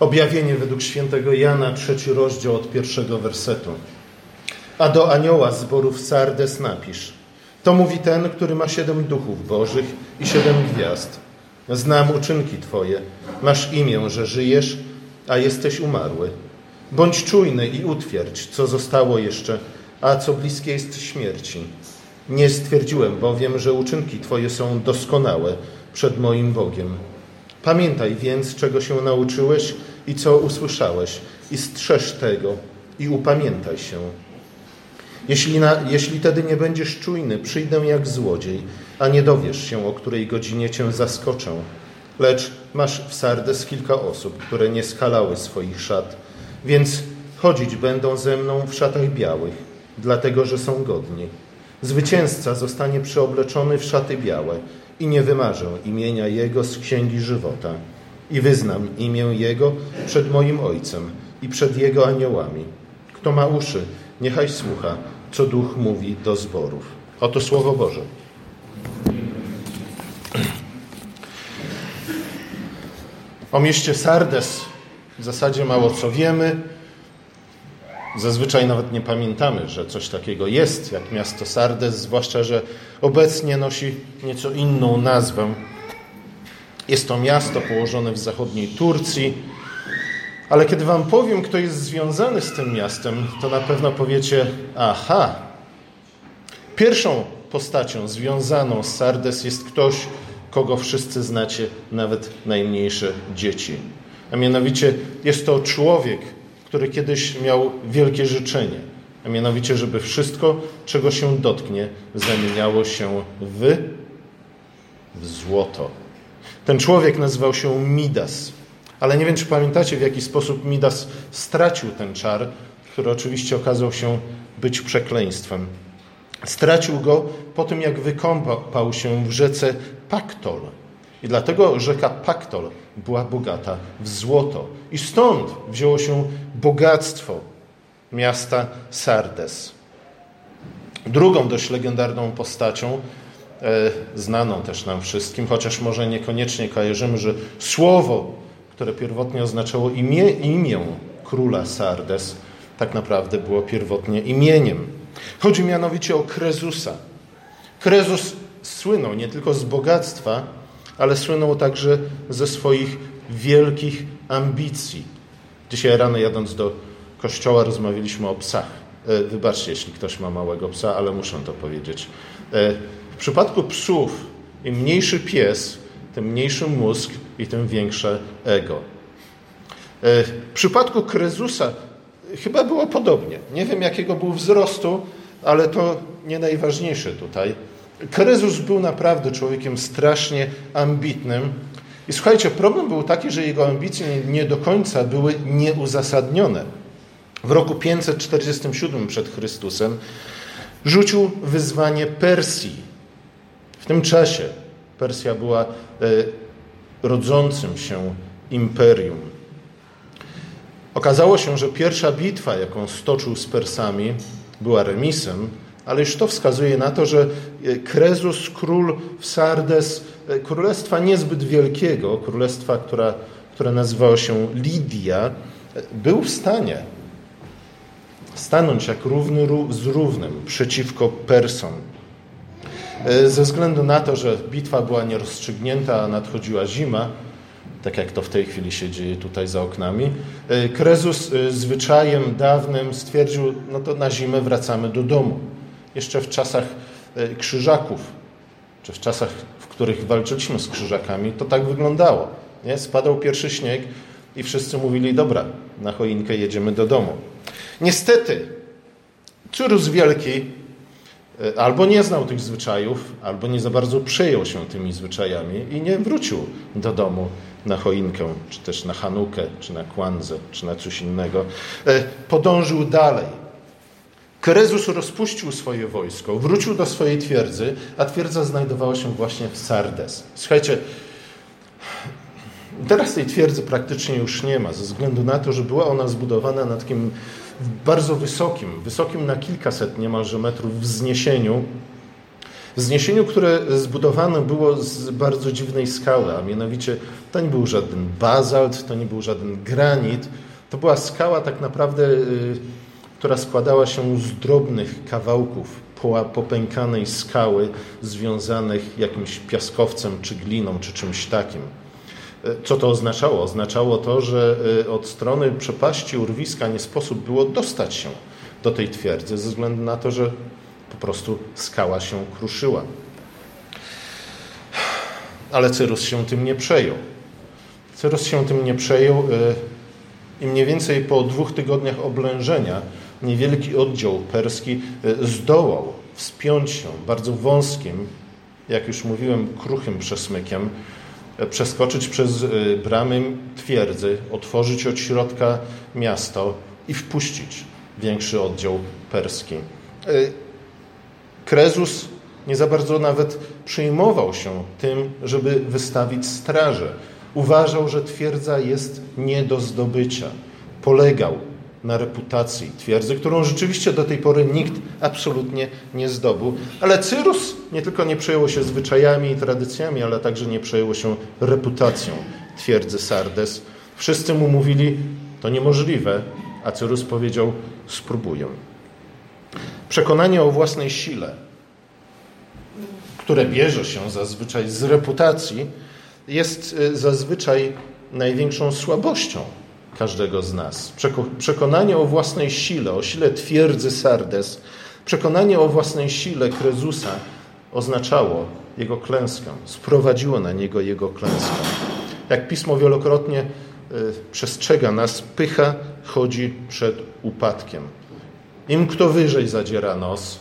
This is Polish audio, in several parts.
Objawienie według świętego Jana, trzeci rozdział od pierwszego wersetu. A do anioła zborów Sardes napisz. To mówi ten, który ma siedem duchów bożych i siedem gwiazd. Znam uczynki Twoje. Masz imię, że żyjesz, a jesteś umarły. Bądź czujny i utwierdź, co zostało jeszcze, a co bliskie jest śmierci. Nie stwierdziłem bowiem, że uczynki Twoje są doskonałe przed moim Bogiem. Pamiętaj więc, czego się nauczyłeś i co usłyszałeś, i strzeż tego, i upamiętaj się. Jeśli, na, jeśli tedy nie będziesz czujny, przyjdę jak złodziej, a nie dowiesz się, o której godzinie cię zaskoczę. Lecz masz w Sardes kilka osób, które nie skalały swoich szat, więc chodzić będą ze mną w szatach białych, dlatego że są godni. Zwycięzca zostanie przyobleczony w szaty białe i nie wymarzę imienia Jego z księgi żywota i wyznam imię Jego przed moim Ojcem i przed Jego aniołami. Kto ma uszy, niechaj słucha, co Duch mówi do zborów. Oto Słowo Boże. O mieście Sardes w zasadzie mało co wiemy. Zazwyczaj nawet nie pamiętamy, że coś takiego jest jak miasto Sardes, zwłaszcza, że obecnie nosi nieco inną nazwę. Jest to miasto położone w zachodniej Turcji, ale kiedy Wam powiem, kto jest związany z tym miastem, to na pewno powiecie: Aha. Pierwszą postacią związaną z Sardes jest ktoś, kogo wszyscy znacie, nawet najmniejsze dzieci. A mianowicie jest to człowiek, który kiedyś miał wielkie życzenie, a mianowicie, żeby wszystko, czego się dotknie, zamieniało się w, w złoto. Ten człowiek nazywał się Midas. Ale nie wiem, czy pamiętacie, w jaki sposób Midas stracił ten czar, który oczywiście okazał się być przekleństwem. Stracił go po tym, jak wykąpał się w rzece Paktol. I dlatego rzeka Paktol była bogata w złoto. I stąd wzięło się bogactwo miasta Sardes. Drugą dość legendarną postacią, znaną też nam wszystkim, chociaż może niekoniecznie kojarzymy, że słowo, które pierwotnie oznaczało imię, imię króla Sardes, tak naprawdę było pierwotnie imieniem. Chodzi mianowicie o Krezusa. Krezus słynął nie tylko z bogactwa, ale słynął także ze swoich wielkich ambicji. Dzisiaj rano jadąc do kościoła rozmawialiśmy o psach. E, wybaczcie, jeśli ktoś ma małego psa, ale muszę to powiedzieć. Przypadku psów, im mniejszy pies, tym mniejszy mózg i tym większe ego. E, w przypadku Krezusa chyba było podobnie. Nie wiem, jakiego był wzrostu, ale to nie najważniejsze tutaj. Krezus był naprawdę człowiekiem strasznie ambitnym. I słuchajcie, problem był taki, że jego ambicje nie do końca były nieuzasadnione. W roku 547 przed Chrystusem rzucił wyzwanie Persji. W tym czasie Persja była e, rodzącym się imperium. Okazało się, że pierwsza bitwa, jaką stoczył z Persami, była remisem, ale już to wskazuje na to, że e, Krezus, król w Sardes, e, królestwa niezbyt wielkiego, królestwa, która, które nazywało się Lidia, był w stanie stanąć jak równy z równym przeciwko Persom. Ze względu na to, że bitwa była nierozstrzygnięta, a nadchodziła zima, tak jak to w tej chwili się dzieje tutaj za oknami. Krezus zwyczajem dawnym stwierdził, no to na zimę wracamy do domu jeszcze w czasach e, krzyżaków, czy w czasach, w których walczyliśmy z krzyżakami, to tak wyglądało. Nie? Spadał pierwszy śnieg i wszyscy mówili, dobra, na choinkę jedziemy do domu. Niestety, Cyrus Wielki e, albo nie znał tych zwyczajów, albo nie za bardzo przejął się tymi zwyczajami i nie wrócił do domu na choinkę, czy też na Hanukę, czy na Kwanzę, czy na coś innego. E, podążył dalej Krezus rozpuścił swoje wojsko, wrócił do swojej twierdzy, a twierdza znajdowała się właśnie w Sardes. Słuchajcie, teraz tej twierdzy praktycznie już nie ma, ze względu na to, że była ona zbudowana na takim bardzo wysokim, wysokim na kilkaset niemalże metrów wzniesieniu. Wzniesieniu, które zbudowane było z bardzo dziwnej skały, a mianowicie to nie był żaden bazalt, to nie był żaden granit, to była skała tak naprawdę, y, która składała się z drobnych kawałków popękanej skały związanych jakimś piaskowcem, czy gliną, czy czymś takim. Y, co to oznaczało? Oznaczało to, że y, od strony przepaści urwiska nie sposób było dostać się do tej twierdzy, ze względu na to, że po prostu skała się kruszyła. Ale Cyrus się tym nie przejął. Cyrus się tym nie przejął i mniej więcej po dwóch tygodniach oblężenia niewielki oddział perski e, zdołał wspiąć się bardzo wąskim, jak już mówiłem, kruchym przesmykiem, przeskoczyć przez e, bramy twierdzy, otworzyć od środka miasto i wpuścić większy oddział perski. Krezus nie za bardzo nawet przejmował się tym, żeby wystawić straże Uważał, że twierdza jest nie do zdobycia. Polegał na reputacji twierdzy, którą rzeczywiście do tej pory nikt absolutnie nie zdobył. Ale Cyrus nie tylko nie przejął się zwyczajami i tradycjami, ale także nie przejął się reputacją twierdzy Sardes. Wszyscy mu mówili, to niemożliwe, a Cyrus powiedział, spróbuję. Przekonanie o własnej sile, które bierze się zazwyczaj z reputacji, jest y, zazwyczaj największą słabością każdego z nas. Przekonanie o własnej sile, o sile twierdzy Sardes, przekonanie o własnej sile Krezusa oznaczało jego klęskę, sprowadziło na niego jego klęskę. Jak pismo wielokrotnie y, przestrzega nas, pycha chodzi przed upadkiem. Im kto wyżej zadziera nos,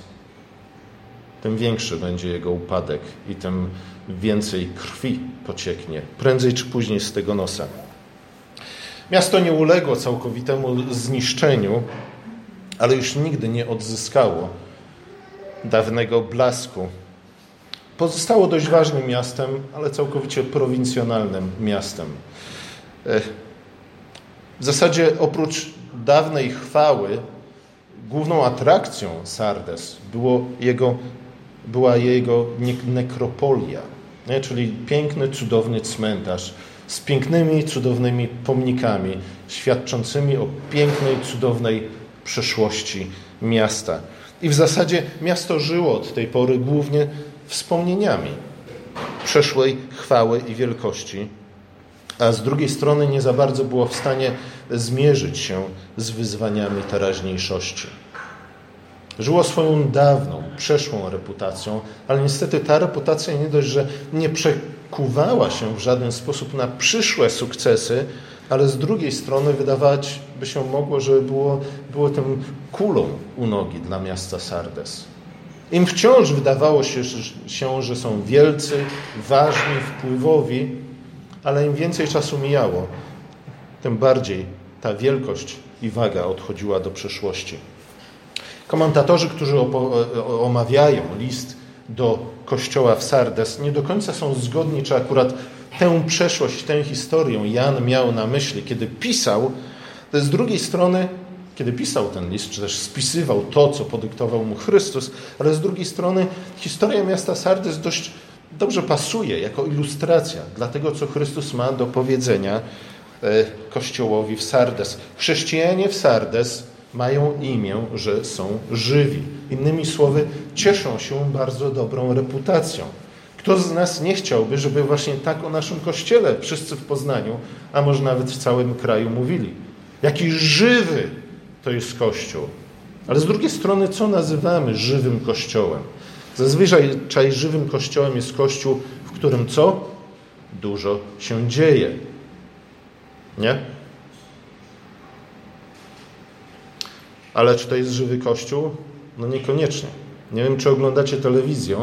tym większy będzie jego upadek i tym więcej krwi pocieknie, prędzej czy później z tego nosa. Miasto nie uległo całkowitemu zniszczeniu, ale już nigdy nie odzyskało dawnego blasku. Pozostało dość ważnym miastem, ale całkowicie prowincjonalnym miastem. W zasadzie oprócz dawnej chwały, główną atrakcją Sardes było jego była jego nekropolia, nie? czyli piękny, cudowny cmentarz z pięknymi, cudownymi pomnikami, świadczącymi o pięknej, cudownej przeszłości miasta. I w zasadzie miasto żyło od tej pory głównie wspomnieniami przeszłej chwały i wielkości, a z drugiej strony nie za bardzo było w stanie zmierzyć się z wyzwaniami teraźniejszości. Żyło swoją dawną, przeszłą reputacją, ale niestety ta reputacja nie dość, że nie przekuwała się w żaden sposób na przyszłe sukcesy, ale z drugiej strony wydawać by się mogło, że było, było tym kulą u nogi dla miasta Sardes. Im wciąż wydawało się, się, że są wielcy, ważni, wpływowi, ale im więcej czasu mijało, tym bardziej ta wielkość i waga odchodziła do przeszłości. Komentatorzy, którzy omawiają list do kościoła w Sardes, nie do końca są zgodni, czy akurat tę przeszłość, tę historię Jan miał na myśli, kiedy pisał. Z drugiej strony, kiedy pisał ten list, czy też spisywał to, co podyktował mu Chrystus, ale z drugiej strony historia miasta Sardes dość dobrze pasuje jako ilustracja dla tego, co Chrystus ma do powiedzenia e, Kościołowi w Sardes. Chrześcijanie w Sardes mają imię, że są żywi. Innymi słowy, cieszą się bardzo dobrą reputacją. Kto z nas nie chciałby, żeby właśnie tak o naszym kościele wszyscy w Poznaniu, a może nawet w całym kraju mówili? Jaki żywy to jest kościół. Ale z drugiej strony, co nazywamy żywym kościołem? Zazwyczaj żywym kościołem jest kościół, w którym co? Dużo się dzieje. Nie? Ale czy to jest żywy Kościół? No niekoniecznie. Nie wiem, czy oglądacie telewizję,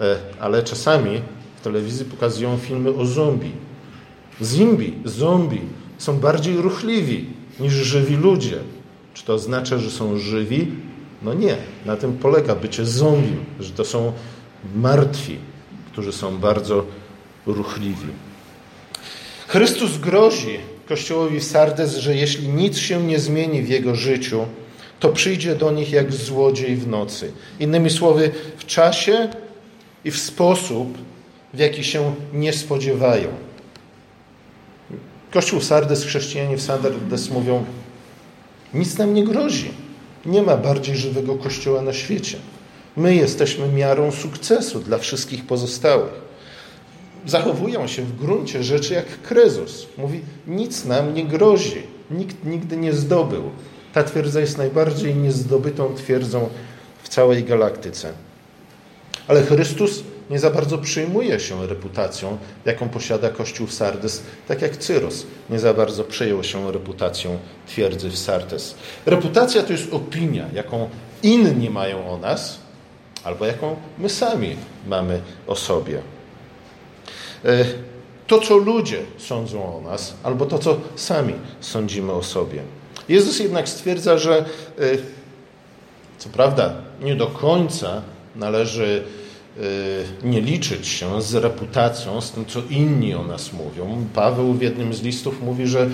e, ale czasami w telewizji pokazują filmy o zombie. Zimbi, zombie są bardziej ruchliwi niż żywi ludzie. Czy to oznacza, że są żywi? No nie. Na tym polega bycie zombie, że to są martwi, którzy są bardzo ruchliwi. Chrystus grozi Kościołowi Sardes, że jeśli nic się nie zmieni w jego życiu, to przyjdzie do nich jak złodziej w nocy. Innymi słowy, w czasie, i w sposób, w jaki się nie spodziewają. Kościół Sardes, chrześcijanie w Sardes mówią, nic nam nie grozi. Nie ma bardziej żywego kościoła na świecie. My jesteśmy miarą sukcesu dla wszystkich pozostałych. Zachowują się w gruncie rzeczy jak Krezus. Mówi, nic nam nie grozi. Nikt nigdy nie zdobył. Ta twierdza jest najbardziej niezdobytą twierdzą w całej galaktyce. Ale Chrystus nie za bardzo przyjmuje się reputacją, jaką posiada Kościół w Sardes, tak jak Cyrus nie za bardzo przejął się reputacją twierdzy w Sardes. Reputacja to jest opinia, jaką inni mają o nas, albo jaką my sami mamy o sobie. E, to, co ludzie sądzą o nas, albo to, co sami sądzimy o sobie. Jezus jednak stwierdza, że e, co prawda nie do końca należy e, nie liczyć się z reputacją, z tym, co inni o nas mówią. Paweł w jednym z listów mówi, że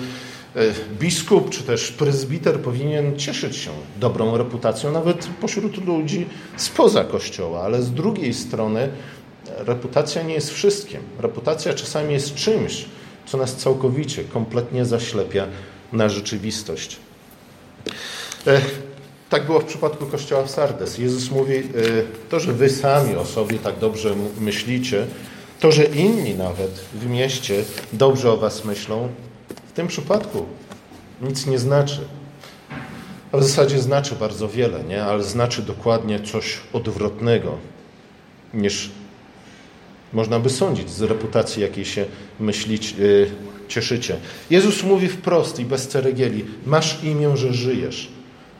biskup czy też prezbiter powinien cieszyć się dobrą reputacją, nawet pośród ludzi spoza kościoła, ale z drugiej strony reputacja nie jest wszystkim. Reputacja czasami jest czymś, co nas całkowicie, kompletnie zaślepia na rzeczywistość. E, tak było w przypadku kościoła w Sardes. Jezus mówi, e, to, że wy sami o sobie tak dobrze myślicie, to, że inni nawet w mieście dobrze o was myślą, w tym przypadku nic nie znaczy. A w zasadzie znaczy bardzo wiele, nie? ale znaczy dokładnie coś odwrotnego niż można by sądzić z reputacji, jakiej się myślić, yy, cieszycie. Jezus mówi wprost i bez ceregieli: Masz imię, że żyjesz,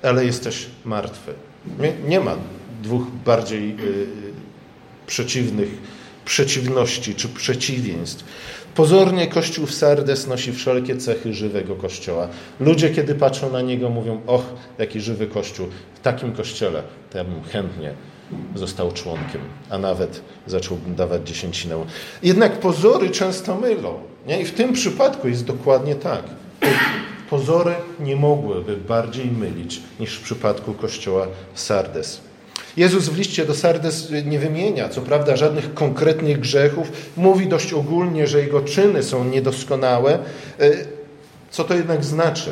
ale jesteś martwy. Nie, nie ma dwóch bardziej yy, przeciwnych przeciwności czy przeciwieństw. Pozornie Kościół w Sardes nosi wszelkie cechy żywego Kościoła. Ludzie, kiedy patrzą na niego, mówią: Och, jaki żywy Kościół. W takim kościele to ja bym chętnie został członkiem, a nawet zaczął dawać dziesięcinę. Jednak pozory często mylą. Nie? I w tym przypadku jest dokładnie tak. Pozory nie mogłyby bardziej mylić niż w przypadku kościoła Sardes. Jezus w liście do Sardes nie wymienia, co prawda, żadnych konkretnych grzechów. Mówi dość ogólnie, że jego czyny są niedoskonałe. E, co to jednak znaczy?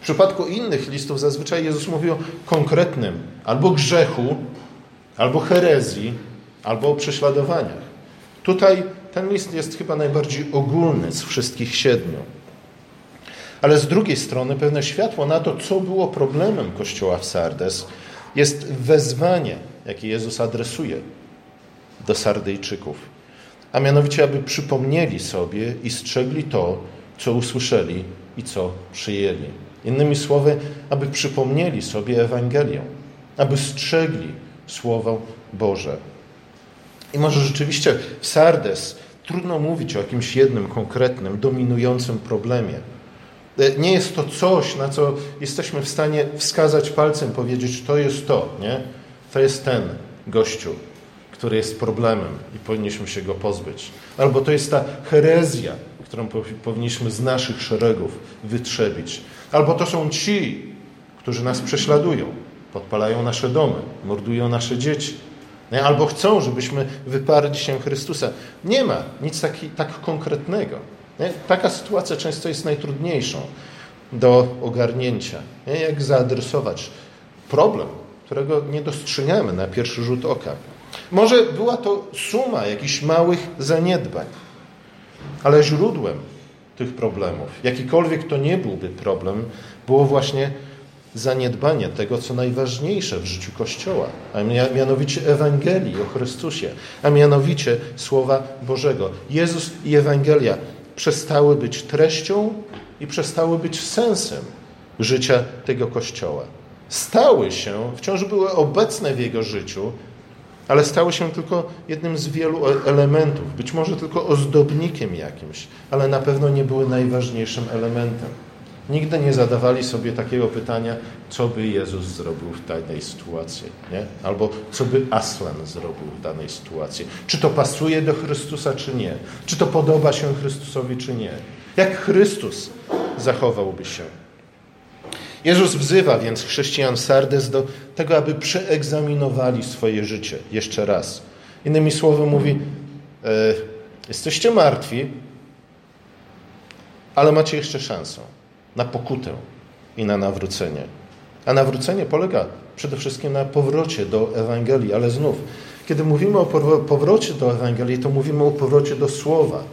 W przypadku innych listów zazwyczaj Jezus mówi o konkretnym albo grzechu, albo herezji, albo o prześladowaniach. Tutaj ten list jest chyba najbardziej ogólny z wszystkich siedmiu. Ale z drugiej strony pewne światło na to, co było problemem Kościoła w Sardes, jest wezwanie, jakie Jezus adresuje do Sardyjczyków. A mianowicie, aby przypomnieli sobie i strzegli to, co usłyszeli i co przyjęli. Innymi słowy, aby przypomnieli sobie Ewangelię, aby strzegli Słowo Boże. I może rzeczywiście w Sardes trudno mówić o jakimś jednym konkretnym, dominującym problemie. E, nie jest to coś, na co jesteśmy w stanie wskazać palcem, powiedzieć, to jest to, nie? To jest ten gościu, który jest problemem i powinniśmy się go pozbyć. Albo to jest ta herezja, którą powinniśmy z naszych szeregów wytrzebić. Albo to są ci, którzy nas prześladują, podpalają nasze domy, mordują nasze dzieci. Albo chcą, żebyśmy wyparli się Chrystusa. Nie ma nic taki, tak konkretnego. Taka sytuacja często jest najtrudniejszą do ogarnięcia. Jak zaadresować problem, którego nie dostrzegamy na pierwszy rzut oka. Może była to suma jakichś małych zaniedbań, ale źródłem tych problemów, jakikolwiek to nie byłby problem, było właśnie zaniedbanie tego, co najważniejsze w życiu Kościoła, a mianowicie Ewangelii o Chrystusie, a mianowicie Słowa Bożego. Jezus i Ewangelia przestały być treścią i przestały być sensem życia tego Kościoła. Stały się, wciąż były obecne w jego życiu, ale stały się tylko jednym z wielu e- elementów, być może tylko ozdobnikiem jakimś, ale na pewno nie były najważniejszym elementem. Nigdy nie zadawali sobie takiego pytania, co by Jezus zrobił w danej sytuacji, nie? albo co by Aslan zrobił w danej sytuacji. Czy to pasuje do Chrystusa, czy nie? Czy to podoba się Chrystusowi, czy nie? Jak Chrystus zachowałby się? Jezus wzywa więc chrześcijan Sardes do tego, aby przeegzaminowali swoje życie jeszcze raz Innymi słowy mówi, e, jesteście martwi, ale macie jeszcze szansę na pokutę i na nawrócenie. A nawrócenie polega przede wszystkim na powrocie do Ewangelii, ale znów, kiedy mówimy o powrocie do Ewangelii, to mówimy o powrocie do Słowa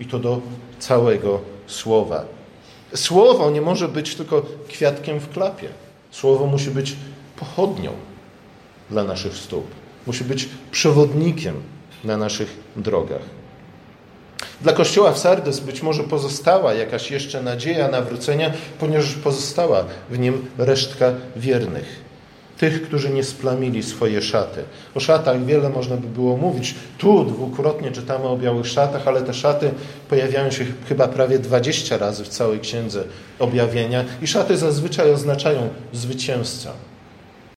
i to do całego Słowa. Słowo nie może być tylko kwiatkiem w klapie. Słowo musi być pochodnią dla naszych stóp. Musi być przewodnikiem na naszych drogach. Dla Kościoła w Sardes być może pozostała jakaś jeszcze nadzieja nawrócenia, ponieważ pozostała w nim resztka wiernych. Tych, którzy nie splamili swoje szaty. O szatach wiele można by było mówić. Tu dwukrotnie czytamy o białych szatach, ale te szaty pojawiają się chyba prawie 20 razy w całej księdze objawienia i szaty zazwyczaj oznaczają zwycięzcę